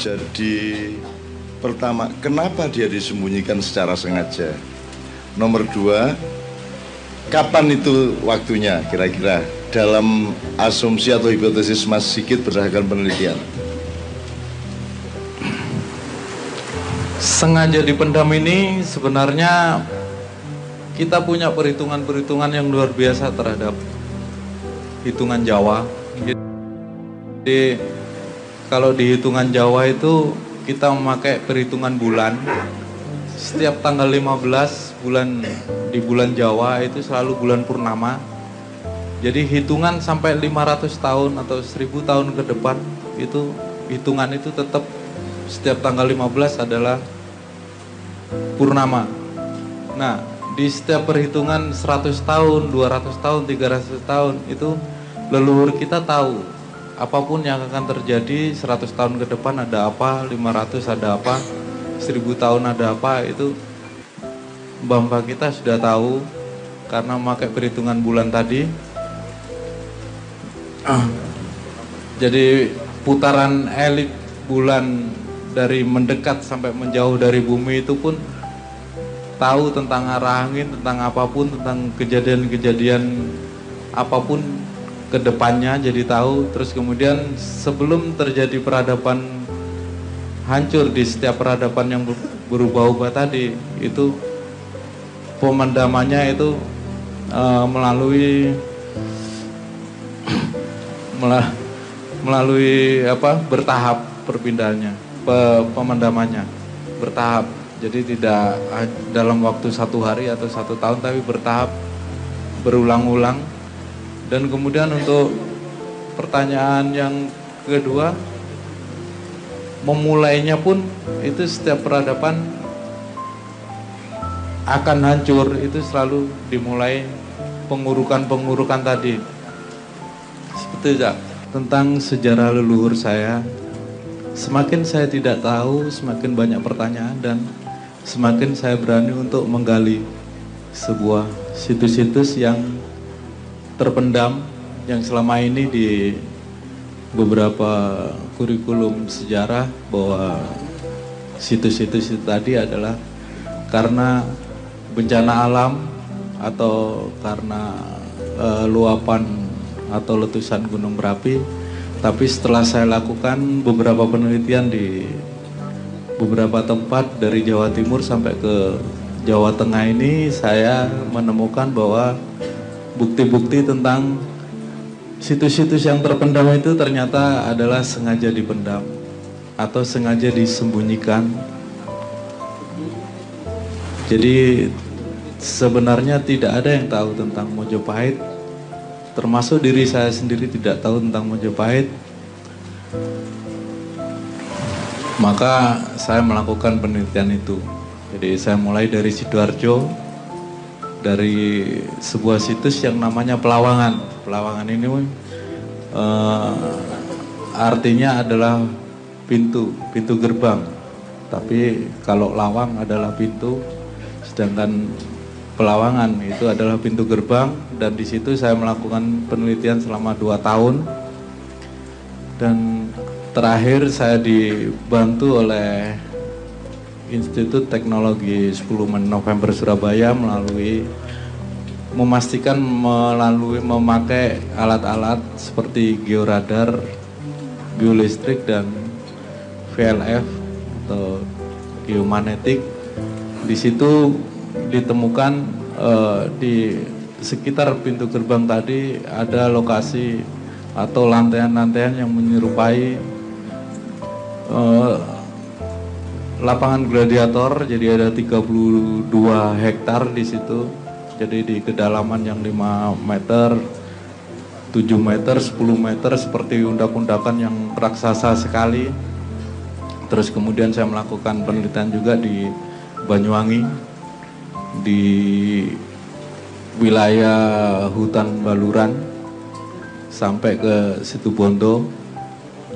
Jadi pertama, kenapa dia disembunyikan secara sengaja? Nomor dua, kapan itu waktunya kira-kira dalam asumsi atau hipotesis Mas Sigit berdasarkan penelitian? Sengaja dipendam ini sebenarnya kita punya perhitungan-perhitungan yang luar biasa terhadap hitungan Jawa. Jadi kalau di hitungan Jawa itu kita memakai perhitungan bulan. Setiap tanggal 15 bulan di bulan Jawa itu selalu bulan purnama. Jadi hitungan sampai 500 tahun atau 1000 tahun ke depan itu hitungan itu tetap setiap tanggal 15 adalah purnama. Nah, di setiap perhitungan 100 tahun, 200 tahun, 300 tahun itu leluhur kita tahu apa pun yang akan terjadi 100 tahun ke depan ada apa, 500 ada apa, 1000 tahun ada apa itu mbak-mbak kita sudah tahu. Karena memakai perhitungan bulan tadi jadi putaran elit bulan dari mendekat sampai menjauh dari bumi itu pun tahu tentang arah angin, tentang apa pun, tentang kejadian-kejadian apa pun ke depannya jadi tahu. Terus kemudian sebelum terjadi peradaban hancur di setiap peradaban yang berubah-ubah tadi itu pemandamannya itu uh, melalui melalui apa bertahap perpindahannya pe, pemandamannya bertahap jadi tidak dalam waktu satu hari atau satu tahun tapi bertahap berulang-ulang dan kemudian untuk pertanyaan yang kedua memulainya pun itu setiap peradaban akan hancur itu selalu dimulai pengurukan-pengurukan tadi. Seperti itu tentang sejarah leluhur saya semakin saya tidak tahu semakin banyak pertanyaan dan semakin saya berani untuk menggali sebuah situs-situs yang terpendam yang selama ini di beberapa kurikulum sejarah bahwa situs-situs itu tadi adalah karena bencana alam atau karena uh, luapan atau letusan gunung berapi. Tapi setelah saya lakukan beberapa penelitian di beberapa tempat dari Jawa Timur sampai ke Jawa Tengah ini, saya menemukan bahwa bukti-bukti tentang situs-situs yang terpendam itu ternyata adalah sengaja dipendam atau sengaja disembunyikan. Jadi sebenarnya tidak ada yang tahu tentang Mojopahit, termasuk diri saya sendiri tidak tahu tentang Mojopahit. Maka saya melakukan penelitian itu. Jadi saya mulai dari Sidoarjo, dari sebuah situs yang namanya Pelawangan. Pelawangan ini uh, artinya adalah pintu, pintu gerbang. Tapi kalau lawang adalah pintu, sedangkan Pelawangan itu adalah pintu gerbang dan di situ saya melakukan penelitian selama dua tahun dan terakhir saya dibantu oleh Institut Teknologi 10 November Surabaya melalui memastikan melalui memakai alat-alat seperti georadar, geolistrik dan VLF atau geomagnetik. Di situ ditemukan uh, di sekitar pintu gerbang tadi ada lokasi atau lantaian-lantaian yang menyerupai uh, lapangan gladiator jadi ada 32 hektar di situ. Jadi di kedalaman yang 5 meter 7 meter 10 meter seperti undak-undakan yang raksasa sekali. Terus kemudian saya melakukan penelitian juga di Banyuwangi di wilayah hutan Baluran sampai ke situ Bondo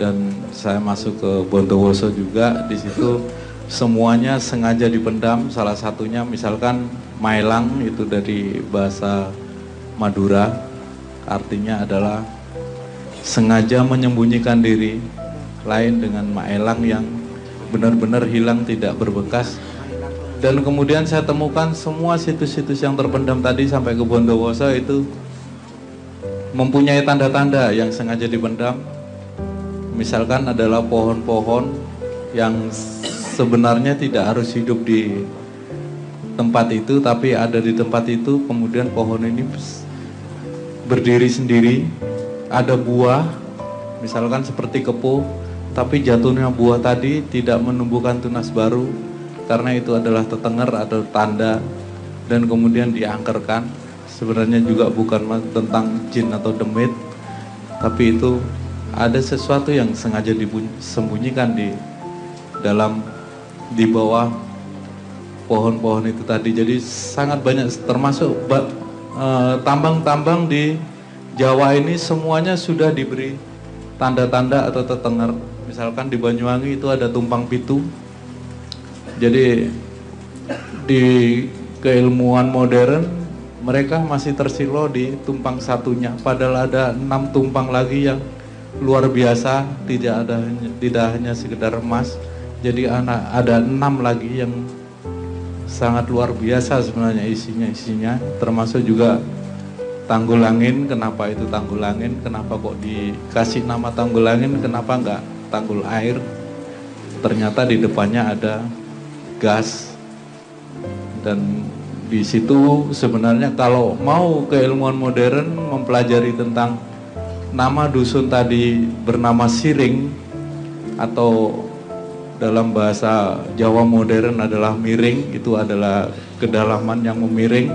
dan saya masuk ke Bondowoso juga di situ semuanya sengaja dipendam salah satunya misalkan Mailang itu dari bahasa Madura artinya adalah sengaja menyembunyikan diri lain dengan Maelang yang benar-benar hilang tidak berbekas dan kemudian saya temukan semua situs-situs yang terpendam tadi sampai ke Bondowoso itu mempunyai tanda-tanda yang sengaja dipendam. Misalkan adalah pohon-pohon yang sebenarnya tidak harus hidup di tempat itu, tapi ada di tempat itu, kemudian pohon ini berdiri sendiri, ada buah, misalkan seperti kepo, tapi jatuhnya buah tadi tidak menumbuhkan tunas baru, karena itu adalah tetenger atau tanda dan kemudian diangkerkan. Sebenarnya juga bukan tentang jin atau demit tapi itu ada sesuatu yang sengaja disembunyikan di dalam di bawah pohon-pohon itu tadi. Jadi sangat banyak termasuk eh, tambang-tambang di Jawa ini semuanya sudah diberi tanda-tanda atau tetenger. Misalkan di Banyuwangi itu ada tumpang pitu. Jadi di keilmuan modern mereka masih tersilo di tumpang satunya. Padahal ada enam tumpang lagi yang luar biasa tidak ada tidak hanya sekedar emas jadi anak ada enam lagi yang sangat luar biasa sebenarnya isinya isinya. Termasuk juga tanggul angin kenapa itu tanggul angin kenapa kok dikasih nama tanggul angin kenapa enggak tanggul air? Ternyata di depannya ada gas. Dan di situ sebenarnya kalau mau keilmuan modern mempelajari tentang nama dusun tadi bernama Siring atau dalam bahasa Jawa modern adalah miring itu adalah kedalaman yang memiring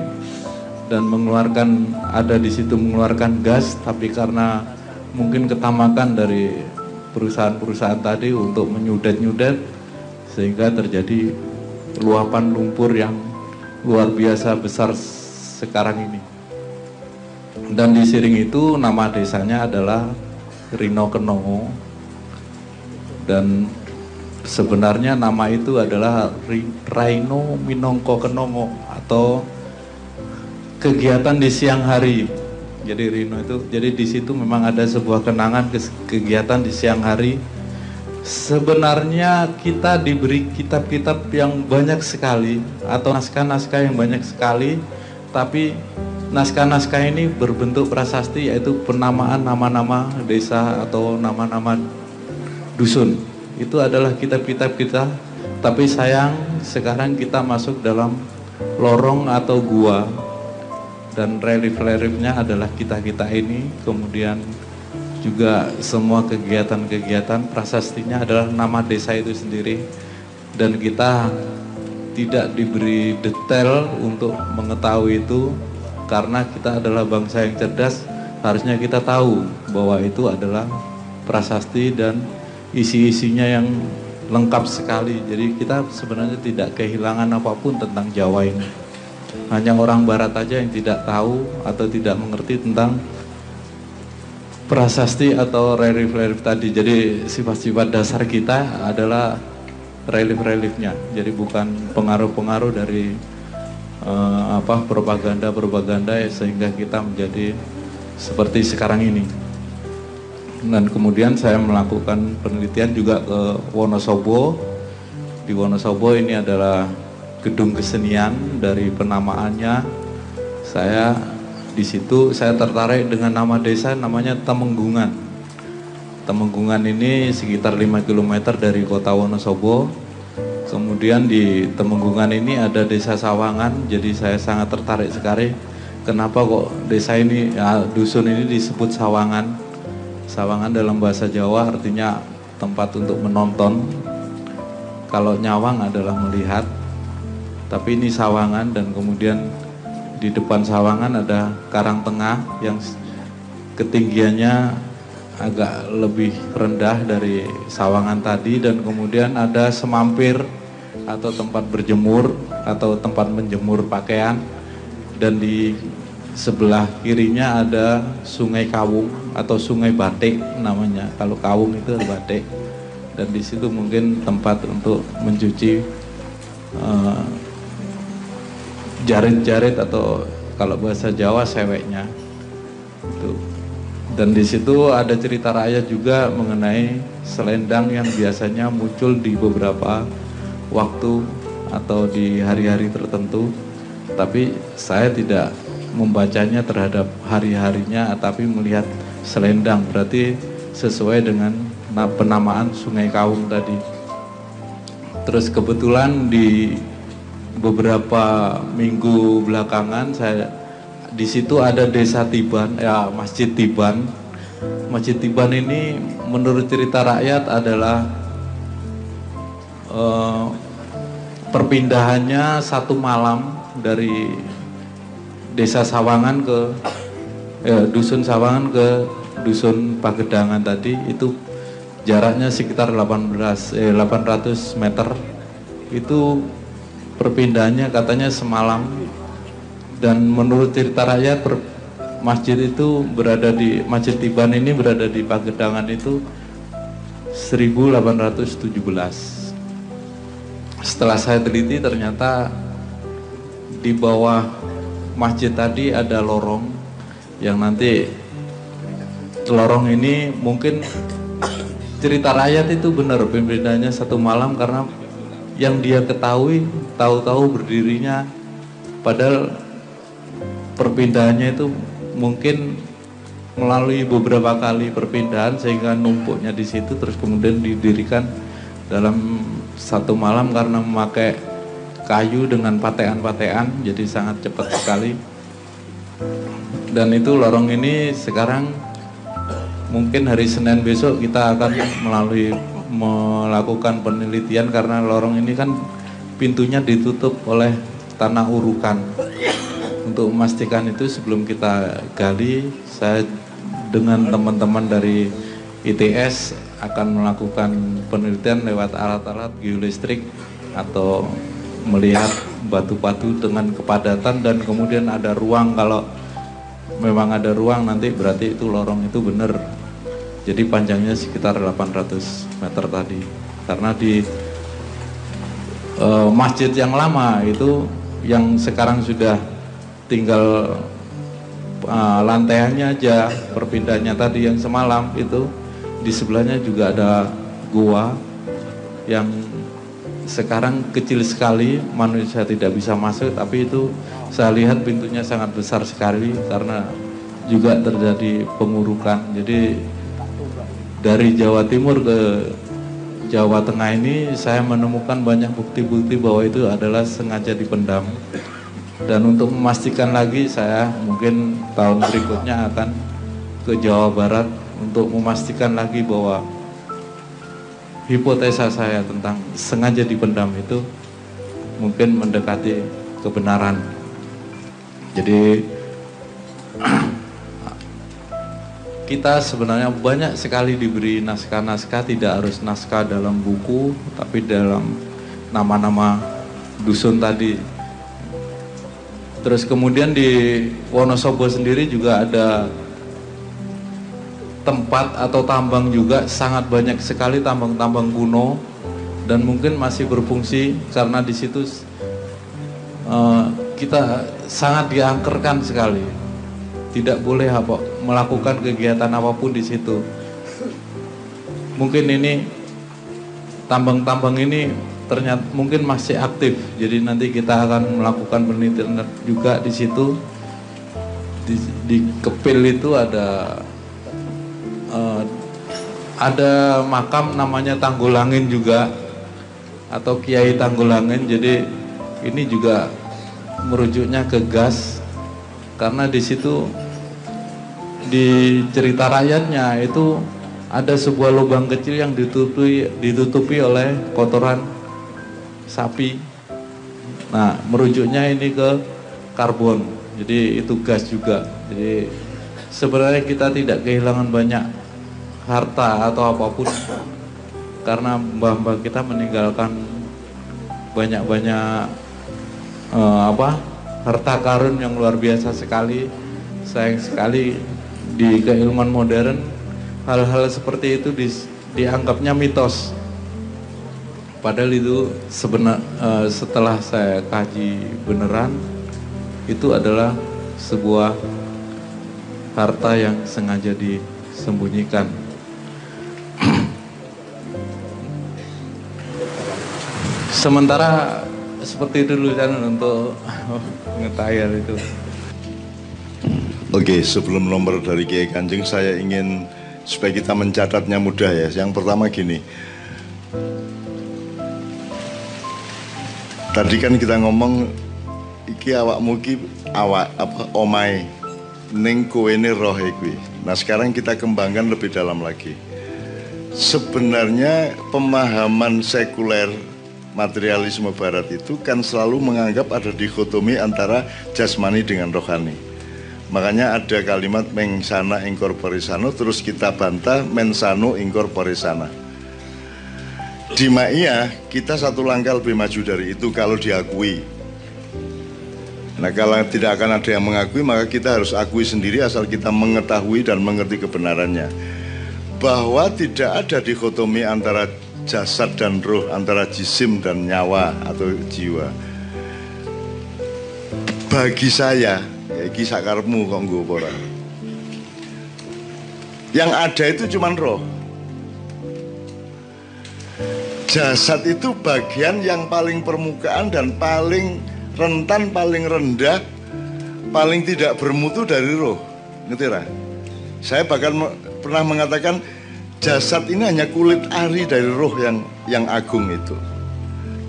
dan mengeluarkan ada di situ mengeluarkan gas tapi karena mungkin ketamakan dari perusahaan-perusahaan tadi untuk menyudet-nyudet sehingga terjadi luapan lumpur yang luar biasa besar sekarang ini. Dan di Siring itu nama desanya adalah Rino Kenongo. Dan sebenarnya nama itu adalah Raino Minongko Kenongo atau kegiatan di siang hari. Jadi Rino itu, jadi di situ memang ada sebuah kenangan kegiatan di siang hari Sebenarnya kita diberi kitab-kitab yang banyak sekali atau naskah-naskah yang banyak sekali, tapi naskah-naskah ini berbentuk prasasti yaitu penamaan nama-nama desa atau nama-nama dusun. Itu adalah kitab-kitab kita, tapi sayang sekarang kita masuk dalam lorong atau gua. Dan relief-reliefnya adalah kita-kita ini, kemudian juga semua kegiatan-kegiatan prasastinya adalah nama desa itu sendiri. Dan kita tidak diberi detail untuk mengetahui itu karena kita adalah bangsa yang cerdas. Harusnya kita tahu bahwa itu adalah prasasti dan isi-isinya yang lengkap sekali jadi kita sebenarnya tidak kehilangan apa pun tentang Jawa ini hanya orang barat aja yang tidak tahu atau tidak mengerti tentang prasasti atau relief-relief tadi. Jadi sifat-sifat dasar kita adalah relief-reliefnya. Jadi bukan pengaruh-pengaruh dari uh, apa propaganda-propaganda sehingga kita menjadi seperti sekarang ini. Dan kemudian saya melakukan penelitian juga ke Wonosobo. Di Wonosobo ini adalah gedung kesenian dari penamaannya. Saya di situ saya tertarik dengan nama desa namanya Temenggungan. Temenggungan ini sekitar 5 km dari kota Wonosobo. Kemudian di Temenggungan ini ada desa Sawangan, jadi saya sangat tertarik sekali. Kenapa kok desa ini, ya, dusun ini disebut Sawangan? Sawangan dalam bahasa Jawa artinya tempat untuk menonton. Kalau nyawang adalah melihat, tapi ini Sawangan dan kemudian di depan sawangan ada karang tengah yang ketinggiannya agak lebih rendah dari sawangan tadi dan kemudian ada semampir atau tempat berjemur atau tempat menjemur pakaian dan di sebelah kirinya ada sungai Kawung atau sungai Batik namanya. Kalau Kawung itu Batik. Dan di situ mungkin tempat untuk mencuci uh, jarit-jarit atau kalau bahasa Jawa seweknya. Itu. Dan di situ ada cerita rakyat juga mengenai selendang yang biasanya muncul di beberapa waktu atau di hari-hari tertentu. Tapi saya tidak membacanya terhadap hari-harinya, tapi melihat selendang berarti sesuai dengan penamaan Sungai Kaung tadi. Terus kebetulan di beberapa minggu belakangan saya di situ ada desa Tiban, ya Masjid Tiban. Masjid Tiban ini menurut cerita rakyat adalah uh, perpindahannya satu malam dari desa Sawangan ke ya, dusun Sawangan ke dusun Pagedangan tadi itu jaraknya sekitar 18 eh, 800 meter. Itu perpindahannya katanya semalam. Dan menurut cerita rakyat per, masjid itu berada di Masjid Tiban ini berada di Pagedangan itu 1817 setelah saya teliti ternyata di bawah masjid tadi ada lorong yang nanti lorong ini mungkin cerita rakyat itu benar pimpinannya satu malam karena yang dia ketahui tahu-tahu berdirinya padahal perpindahannya itu mungkin melalui beberapa kali perpindahan sehingga numpuknya di situ terus kemudian didirikan dalam satu malam karena memakai kayu dengan patean-patean jadi sangat cepat sekali. Dan itu lorong ini sekarang mungkin hari Senin besok kita akan melalui melakukan penelitian karena lorong ini kan pintunya ditutup oleh tanah urukan. Untuk memastikan itu sebelum kita gali, saya dengan teman-teman dari ITS akan melakukan penelitian lewat alat-alat geolistrik atau melihat batu-batu dengan kepadatan dan kemudian ada ruang kalau memang ada ruang nanti berarti itu lorong itu benar. Jadi panjangnya sekitar 800 meter tadi. Karena di uh, masjid yang lama itu yang sekarang sudah tinggal uh, lantainya aja perpindahannya tadi yang semalam itu di sebelahnya juga ada gua yang sekarang kecil sekali manusia tidak bisa masuk tapi itu saya lihat pintunya sangat besar sekali karena juga terjadi pengurukan. Jadi dari Jawa Timur ke Jawa Tengah ini saya menemukan banyak bukti-bukti bahwa itu adalah sengaja dipendam. Dan untuk memastikan lagi saya mungkin tahun berikutnya akan ke Jawa Barat untuk memastikan lagi bahwa hipotesa saya tentang sengaja dipendam itu mungkin mendekati kebenaran. Jadi kita sebenarnya banyak sekali diberi naskah-naskah tidak harus naskah dalam buku tapi dalam nama-nama dusun tadi Terus kemudian di Wonosobo sendiri juga ada tempat atau tambang juga sangat banyak sekali tambang-tambang kuno dan mungkin masih berfungsi karena di situ uh, kita sangat diangkerkan sekali. Tidak boleh apa melakukan kegiatan apa pun di situ. Mungkin ini tambang-tambang ini ternyata mungkin masih aktif. Jadi nanti kita akan melakukan penelitian juga di situ. Di, di Kepil itu ada uh, ada makam namanya Tanggulangin juga atau Kiai Tanggulangin. Jadi ini juga merujuknya ke gas karena di situ di cerita rakyatnya itu ada sebuah lubang kecil yang ditutupi ditutupi oleh kotoran sapi. Nah, merujuknya ini ke karbon. Jadi itu gas juga. Jadi sebenarnya kita tidak kehilangan banyak harta atau apa pun karena mbah-mbah kita meninggalkan banyak-banyak uh, apa harta karun yang luar biasa sekali. Sayang sekali di keilmuan modern hal-hal seperti itu di, dianggapnya mitos Padahal itu sebenar uh, setelah saya kaji beneran itu adalah sebuah harta yang sengaja disembunyikan. Sementara seperti dulu kan untuk ngetayar itu. Oke, sebelum nomor dari Kiai Kanjeng saya ingin supaya kita mencatatnya mudah ya. Yang pertama gini. Tadi kan kita ngomong iki awak muki awak apa omai ning ini roh. Nah, sekarang kita kembangkan lebih dalam lagi. Sebenarnya pemahaman sekuler materialisme barat itu kan selalu menganggap ada dikotomi antara jasmani dengan rohani. Makanya ada kalimat mengsana incorporisano terus kita bantah mensano incorporisana. Di Ma'iyah kita satu langkah lebih maju dari itu kalau diakui. Nah kalau tidak akan ada yang mengakui maka kita harus akui sendiri asal kita mengetahui dan mengerti kebenarannya. Bahwa tidak ada dikotomi antara jasad dan roh antara jisim dan nyawa atau jiwa. Bagi saya ya iki sakarmu kok yang ada itu cuman roh. Jasad itu bagian yang paling permukaan dan paling rentan paling rendah paling tidak bermutu dari roh. Ngerti saya bahkan pernah mengatakan jasad ini hanya kulit ari dari roh yang yang agung itu.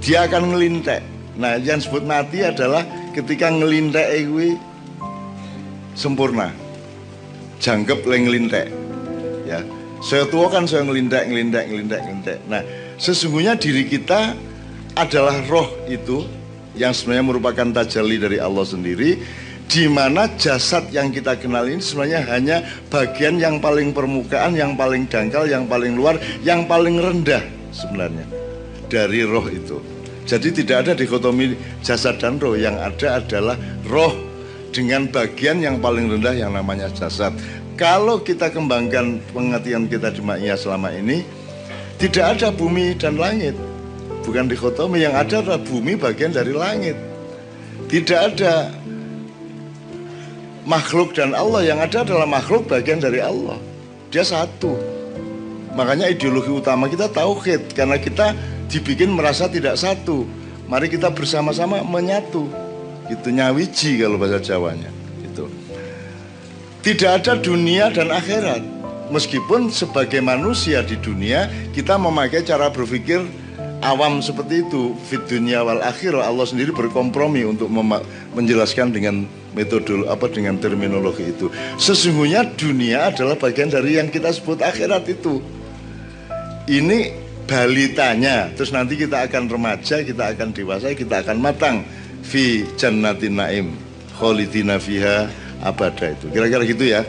Dia akan ngelintek. Nah, yang disebut mati adalah ketika ngelintek itu sempurna. Jangkep leng ngelintek. Ya. Saya tua kan saya ngelintek, ngelintek, ngelintek, ngelintek. Nah, sesungguhnya diri kita adalah roh itu yang sebenarnya merupakan tajalli dari Allah sendiri di mana jasad yang kita kenal ini sebenarnya hanya bagian yang paling permukaan, yang paling dangkal, yang paling luar, yang paling rendah sebenarnya dari roh itu. Jadi tidak ada dikotomi jasad dan roh, yang ada adalah roh dengan bagian yang paling rendah yang namanya jasad. Kalau kita kembangkan pengertian kita di Ma'iyah selama ini, tidak ada bumi dan langit. Bukan dikotomi, yang ada adalah bumi bagian dari langit. Tidak ada makhluk dan Allah. Yang ada adalah makhluk bagian dari Allah. Dia satu. Makanya ideologi utama kita tauhid. Karena kita dibikin merasa tidak satu. Mari kita bersama-sama menyatu. Itu nyawiji kalau bahasa Jawanya. Itu tidak ada dunia dan akhirat. Meskipun sebagai manusia di dunia kita memakai cara berpikir awam seperti itu fit dunia wal akhirah Allah sendiri berkompromi untuk menjelaskan dengan metode apa dengan terminologi itu. Sesungguhnya dunia adalah bagian dari yang kita sebut akhirat itu. Ini balitanya. Terus nanti kita akan remaja kita akan dewasa kita akan matang. Fi jannatin naim kholidina fiha abada itu. Kira-kira gitu ya